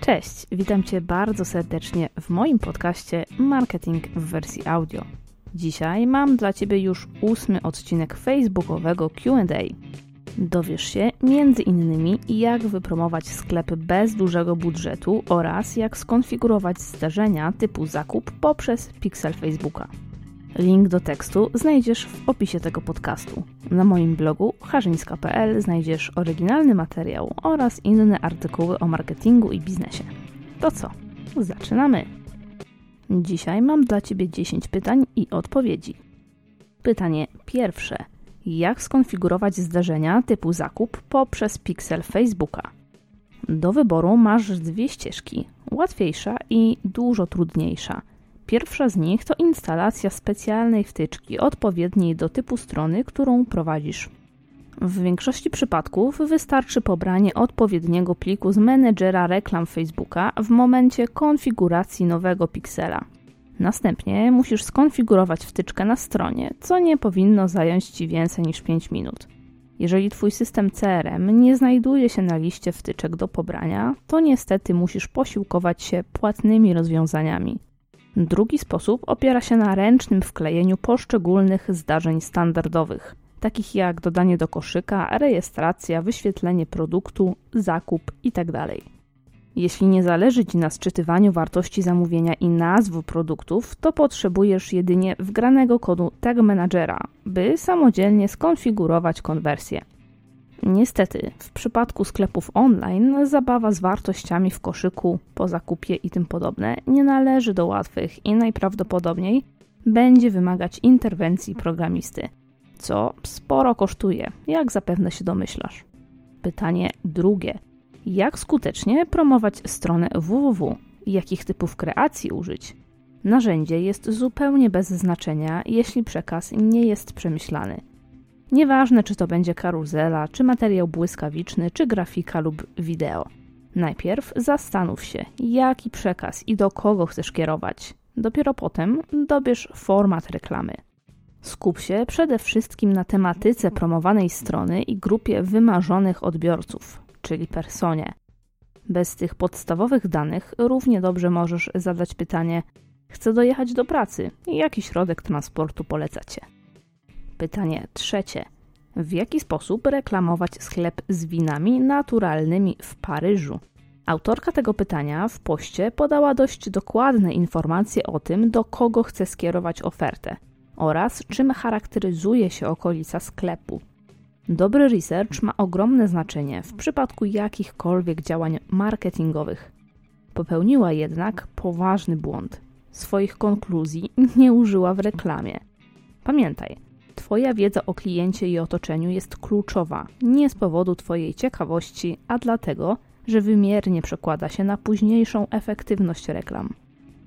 Cześć, witam Cię bardzo serdecznie w moim podcaście Marketing w wersji audio. Dzisiaj mam dla Ciebie już ósmy odcinek facebookowego QA. Dowiesz się między innymi jak wypromować sklep bez dużego budżetu oraz jak skonfigurować zdarzenia typu zakup poprzez pixel Facebooka. Link do tekstu znajdziesz w opisie tego podcastu. Na moim blogu harzyńska.pl znajdziesz oryginalny materiał oraz inne artykuły o marketingu i biznesie. To co? Zaczynamy! Dzisiaj mam dla Ciebie 10 pytań i odpowiedzi. Pytanie pierwsze. Jak skonfigurować zdarzenia typu zakup poprzez pixel Facebooka? Do wyboru masz dwie ścieżki: łatwiejsza i dużo trudniejsza – Pierwsza z nich to instalacja specjalnej wtyczki odpowiedniej do typu strony, którą prowadzisz. W większości przypadków wystarczy pobranie odpowiedniego pliku z menedżera reklam Facebooka w momencie konfiguracji nowego piksela. Następnie musisz skonfigurować wtyczkę na stronie, co nie powinno zająć Ci więcej niż 5 minut. Jeżeli Twój system CRM nie znajduje się na liście wtyczek do pobrania, to niestety musisz posiłkować się płatnymi rozwiązaniami. Drugi sposób opiera się na ręcznym wklejeniu poszczególnych zdarzeń standardowych, takich jak dodanie do koszyka, rejestracja, wyświetlenie produktu, zakup itd. Tak Jeśli nie zależy Ci na sczytywaniu wartości zamówienia i nazw produktów, to potrzebujesz jedynie wgranego kodu Tag Managera, by samodzielnie skonfigurować konwersję. Niestety, w przypadku sklepów online zabawa z wartościami w koszyku po zakupie i tym podobne nie należy do łatwych i najprawdopodobniej będzie wymagać interwencji programisty, co sporo kosztuje, jak zapewne się domyślasz. Pytanie drugie. Jak skutecznie promować stronę www? Jakich typów kreacji użyć? Narzędzie jest zupełnie bez znaczenia, jeśli przekaz nie jest przemyślany. Nieważne, czy to będzie karuzela, czy materiał błyskawiczny, czy grafika lub wideo. Najpierw zastanów się, jaki przekaz i do kogo chcesz kierować. Dopiero potem dobierz format reklamy. Skup się przede wszystkim na tematyce promowanej strony i grupie wymarzonych odbiorców, czyli personie. Bez tych podstawowych danych równie dobrze możesz zadać pytanie: Chcę dojechać do pracy, jaki środek transportu polecacie? Pytanie trzecie. W jaki sposób reklamować sklep z winami naturalnymi w Paryżu? Autorka tego pytania w poście podała dość dokładne informacje o tym, do kogo chce skierować ofertę oraz czym charakteryzuje się okolica sklepu. Dobry research ma ogromne znaczenie w przypadku jakichkolwiek działań marketingowych. Popełniła jednak poważny błąd. Swoich konkluzji nie użyła w reklamie. Pamiętaj, Twoja wiedza o kliencie i otoczeniu jest kluczowa, nie z powodu Twojej ciekawości, a dlatego, że wymiernie przekłada się na późniejszą efektywność reklam.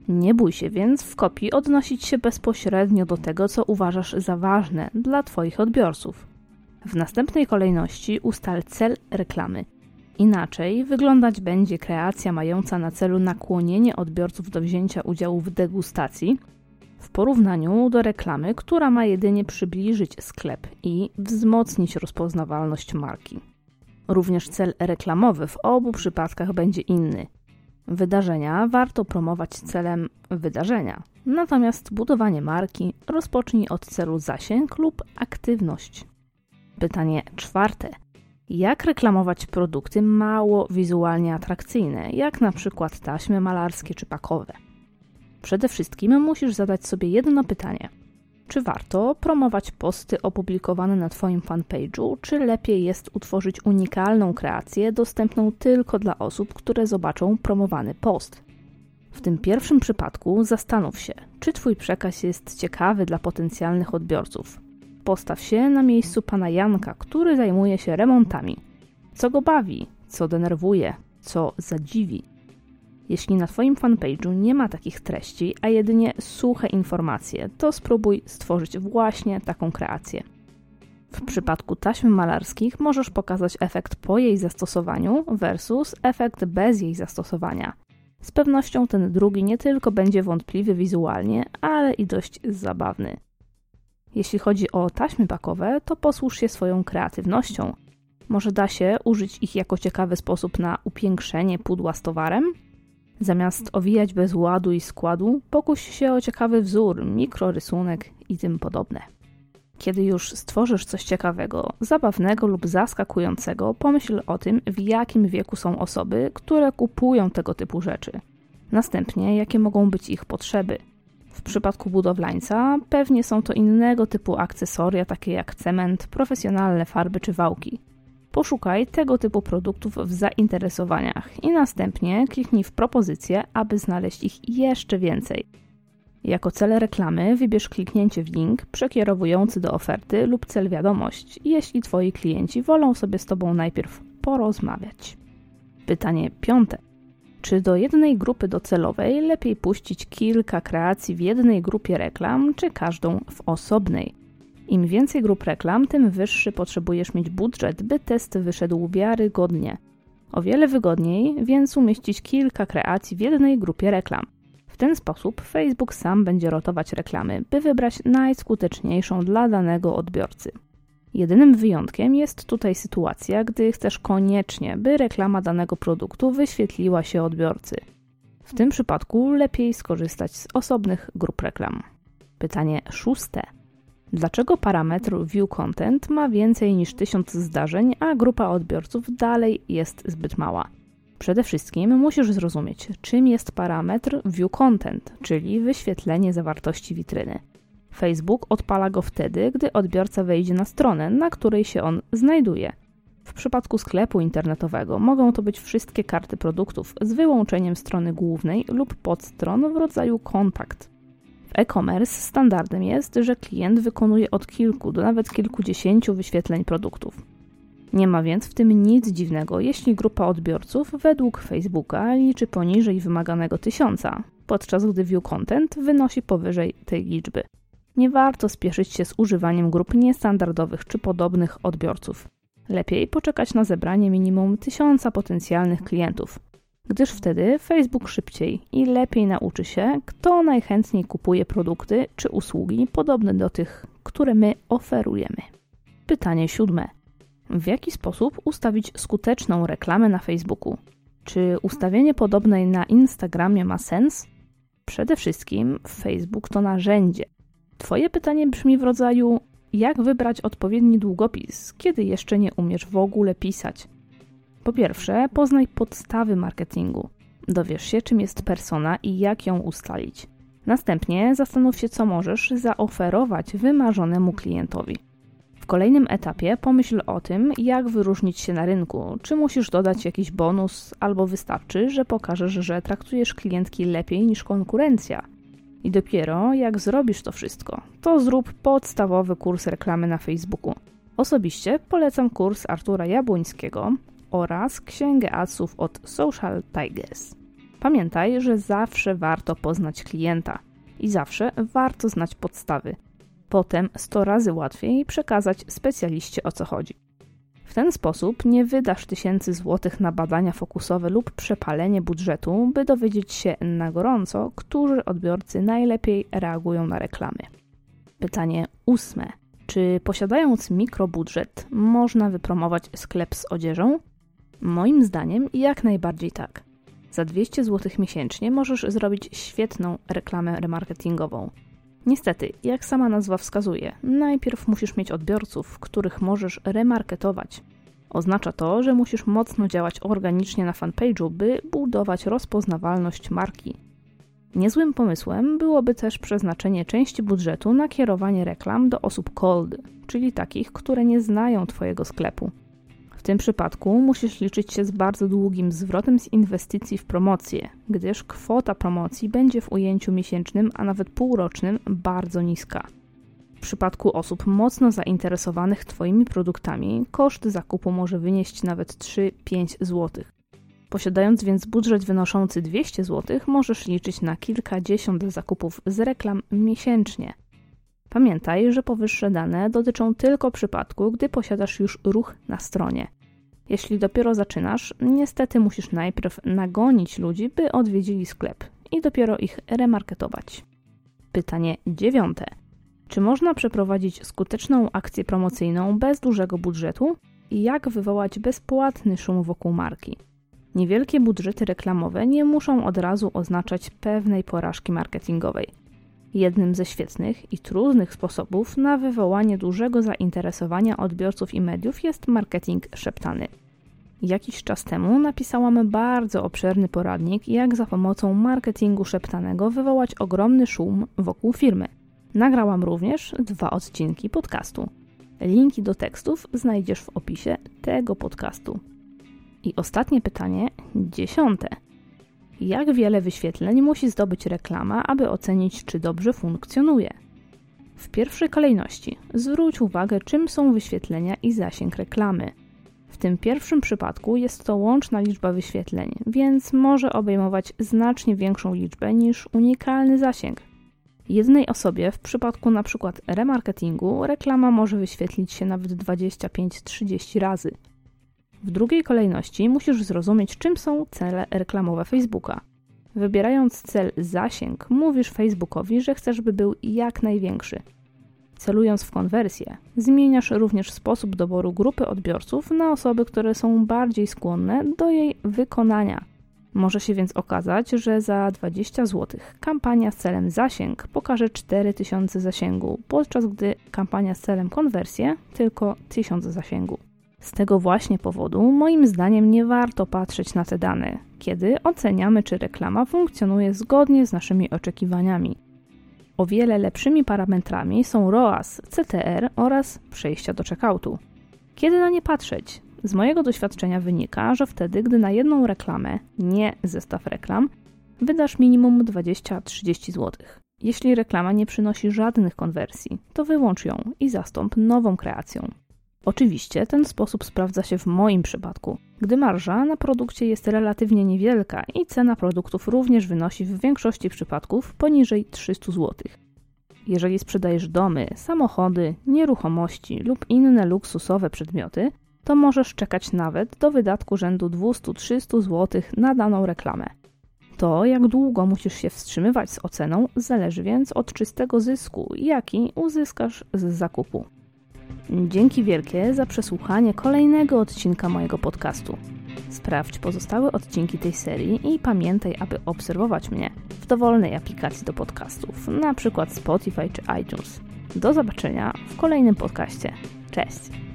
Nie bój się więc w kopii odnosić się bezpośrednio do tego, co uważasz za ważne dla Twoich odbiorców. W następnej kolejności ustal cel reklamy. Inaczej wyglądać będzie kreacja mająca na celu nakłonienie odbiorców do wzięcia udziału w degustacji w porównaniu do reklamy, która ma jedynie przybliżyć sklep i wzmocnić rozpoznawalność marki. Również cel reklamowy w obu przypadkach będzie inny. Wydarzenia warto promować celem wydarzenia, natomiast budowanie marki rozpocznij od celu zasięg lub aktywność. Pytanie czwarte. Jak reklamować produkty mało wizualnie atrakcyjne, jak na przykład taśmy malarskie czy pakowe? Przede wszystkim musisz zadać sobie jedno pytanie. Czy warto promować posty opublikowane na Twoim fanpage'u, czy lepiej jest utworzyć unikalną kreację dostępną tylko dla osób, które zobaczą promowany post? W tym pierwszym przypadku zastanów się, czy Twój przekaz jest ciekawy dla potencjalnych odbiorców. Postaw się na miejscu pana Janka, który zajmuje się remontami. Co go bawi, co denerwuje, co zadziwi. Jeśli na Twoim fanpage'u nie ma takich treści, a jedynie suche informacje, to spróbuj stworzyć właśnie taką kreację. W przypadku taśm malarskich możesz pokazać efekt po jej zastosowaniu versus efekt bez jej zastosowania. Z pewnością ten drugi nie tylko będzie wątpliwy wizualnie, ale i dość zabawny. Jeśli chodzi o taśmy pakowe, to posłuż się swoją kreatywnością. Może da się użyć ich jako ciekawy sposób na upiększenie pudła z towarem? Zamiast owijać bez ładu i składu, pokuś się o ciekawy wzór, mikrorysunek i tym podobne. Kiedy już stworzysz coś ciekawego, zabawnego lub zaskakującego, pomyśl o tym, w jakim wieku są osoby, które kupują tego typu rzeczy. Następnie, jakie mogą być ich potrzeby. W przypadku budowlańca pewnie są to innego typu akcesoria, takie jak cement, profesjonalne farby czy wałki. Poszukaj tego typu produktów w zainteresowaniach i następnie kliknij w propozycję, aby znaleźć ich jeszcze więcej. Jako cel reklamy wybierz kliknięcie w link przekierowujący do oferty lub cel wiadomość, jeśli Twoi klienci wolą sobie z Tobą najpierw porozmawiać. Pytanie piąte. Czy do jednej grupy docelowej lepiej puścić kilka kreacji w jednej grupie reklam, czy każdą w osobnej? Im więcej grup reklam, tym wyższy potrzebujesz mieć budżet, by test wyszedł wiarygodnie. O wiele wygodniej więc umieścić kilka kreacji w jednej grupie reklam. W ten sposób Facebook sam będzie rotować reklamy, by wybrać najskuteczniejszą dla danego odbiorcy. Jedynym wyjątkiem jest tutaj sytuacja, gdy chcesz koniecznie, by reklama danego produktu wyświetliła się odbiorcy. W tym przypadku lepiej skorzystać z osobnych grup reklam. Pytanie szóste. Dlaczego parametr View Content ma więcej niż 1000 zdarzeń, a grupa odbiorców dalej jest zbyt mała? Przede wszystkim musisz zrozumieć, czym jest parametr View Content, czyli wyświetlenie zawartości witryny. Facebook odpala go wtedy, gdy odbiorca wejdzie na stronę, na której się on znajduje. W przypadku sklepu internetowego mogą to być wszystkie karty produktów z wyłączeniem strony głównej lub podstron w rodzaju kontakt. E-commerce standardem jest, że klient wykonuje od kilku do nawet kilkudziesięciu wyświetleń produktów. Nie ma więc w tym nic dziwnego, jeśli grupa odbiorców według Facebooka liczy poniżej wymaganego tysiąca, podczas gdy view content wynosi powyżej tej liczby. Nie warto spieszyć się z używaniem grup niestandardowych czy podobnych odbiorców. Lepiej poczekać na zebranie minimum tysiąca potencjalnych klientów, gdyż wtedy Facebook szybciej i lepiej nauczy się, kto najchętniej kupuje produkty czy usługi podobne do tych, które my oferujemy. Pytanie siódme. W jaki sposób ustawić skuteczną reklamę na Facebooku? Czy ustawienie podobnej na Instagramie ma sens? Przede wszystkim Facebook to narzędzie. Twoje pytanie brzmi w rodzaju: jak wybrać odpowiedni długopis, kiedy jeszcze nie umiesz w ogóle pisać? Po pierwsze, poznaj podstawy marketingu. Dowiesz się, czym jest persona i jak ją ustalić. Następnie zastanów się, co możesz zaoferować wymarzonemu klientowi. W kolejnym etapie pomyśl o tym, jak wyróżnić się na rynku. Czy musisz dodać jakiś bonus, albo wystarczy, że pokażesz, że traktujesz klientki lepiej niż konkurencja. I dopiero jak zrobisz to wszystko, to zrób podstawowy kurs reklamy na Facebooku. Osobiście polecam kurs Artura Jabłońskiego oraz księgę adsów od Social Tigers. Pamiętaj, że zawsze warto poznać klienta i zawsze warto znać podstawy – Potem 100 razy łatwiej przekazać specjaliście o co chodzi. W ten sposób nie wydasz tysięcy złotych na badania fokusowe lub przepalenie budżetu, by dowiedzieć się na gorąco, którzy odbiorcy najlepiej reagują na reklamy. Pytanie ósme. Czy posiadając mikrobudżet można wypromować sklep z odzieżą? Moim zdaniem jak najbardziej tak. Za 200 zł miesięcznie możesz zrobić świetną reklamę remarketingową. Niestety, jak sama nazwa wskazuje, najpierw musisz mieć odbiorców, których możesz remarketować. Oznacza to, że musisz mocno działać organicznie na fanpage'u, by budować rozpoznawalność marki. Niezłym pomysłem byłoby też przeznaczenie części budżetu na kierowanie reklam do osób cold, czyli takich, które nie znają Twojego sklepu. W tym przypadku musisz liczyć się z bardzo długim zwrotem z inwestycji w promocję, gdyż kwota promocji będzie w ujęciu miesięcznym, a nawet półrocznym bardzo niska. W przypadku osób mocno zainteresowanych Twoimi produktami, koszt zakupu może wynieść nawet 3-5 zł. Posiadając więc budżet wynoszący 200 zł, możesz liczyć na kilkadziesiąt zakupów z reklam miesięcznie. Pamiętaj, że powyższe dane dotyczą tylko przypadku, gdy posiadasz już ruch na stronie. Jeśli dopiero zaczynasz, niestety musisz najpierw nagonić ludzi, by odwiedzili sklep i dopiero ich remarketować. Pytanie dziewiąte. Czy można przeprowadzić skuteczną akcję promocyjną bez dużego budżetu? jak wywołać bezpłatny szum wokół marki. Niewielkie budżety reklamowe nie muszą od razu oznaczać pewnej porażki marketingowej. Jednym ze świetnych i trudnych sposobów na wywołanie dużego zainteresowania odbiorców i mediów jest marketing szeptany. Jakiś czas temu napisałam bardzo obszerny poradnik, jak za pomocą marketingu szeptanego wywołać ogromny szum wokół firmy. Nagrałam również dwa odcinki podcastu. Linki do tekstów znajdziesz w opisie tego podcastu. I ostatnie pytanie, dziesiąte. Jak wiele wyświetleń musi zdobyć reklama, aby ocenić, czy dobrze funkcjonuje? W pierwszej kolejności zwróć uwagę, czym są wyświetlenia i zasięg reklamy. W tym pierwszym przypadku jest to łączna liczba wyświetleń, więc może obejmować znacznie większą liczbę niż unikalny zasięg. Jednej osobie w przypadku np. remarketingu reklama może wyświetlić się nawet 25-30 razy. W drugiej kolejności musisz zrozumieć, czym są cele reklamowe Facebooka. Wybierając cel zasięg, mówisz Facebookowi, że chcesz, by był jak największy. Celując w konwersję, zmieniasz również sposób doboru grupy odbiorców na osoby, które są bardziej skłonne do jej wykonania. Może się więc okazać, że za 20 zł kampania z celem zasięg pokaże 4000 zasięgu, podczas gdy kampania z celem konwersję tylko 1000 zasięgu. Z tego właśnie powodu, moim zdaniem, nie warto patrzeć na te dane, kiedy oceniamy, czy reklama funkcjonuje zgodnie z naszymi oczekiwaniami. O wiele lepszymi parametrami są ROAS, CTR oraz przejścia do checkoutu. Kiedy na nie patrzeć? Z mojego doświadczenia wynika, że wtedy, gdy na jedną reklamę, nie zestaw reklam, wydasz minimum 20-30 zł. Jeśli reklama nie przynosi żadnych konwersji, to wyłącz ją i zastąp nową kreacją. Oczywiście ten sposób sprawdza się w moim przypadku, gdy marża na produkcie jest relatywnie niewielka i cena produktów również wynosi w większości przypadków poniżej 300 zł. Jeżeli sprzedajesz domy, samochody, nieruchomości lub inne luksusowe przedmioty, to możesz czekać nawet do wydatku rzędu 200-300 zł na daną reklamę. To, jak długo musisz się wstrzymywać z oceną, zależy więc od czystego zysku, jaki uzyskasz z zakupu. Dzięki wielkie za przesłuchanie kolejnego odcinka mojego podcastu. Sprawdź pozostałe odcinki tej serii i pamiętaj, aby obserwować mnie w dowolnej aplikacji do podcastów, np. Spotify czy iTunes. Do zobaczenia w kolejnym podcaście. Cześć!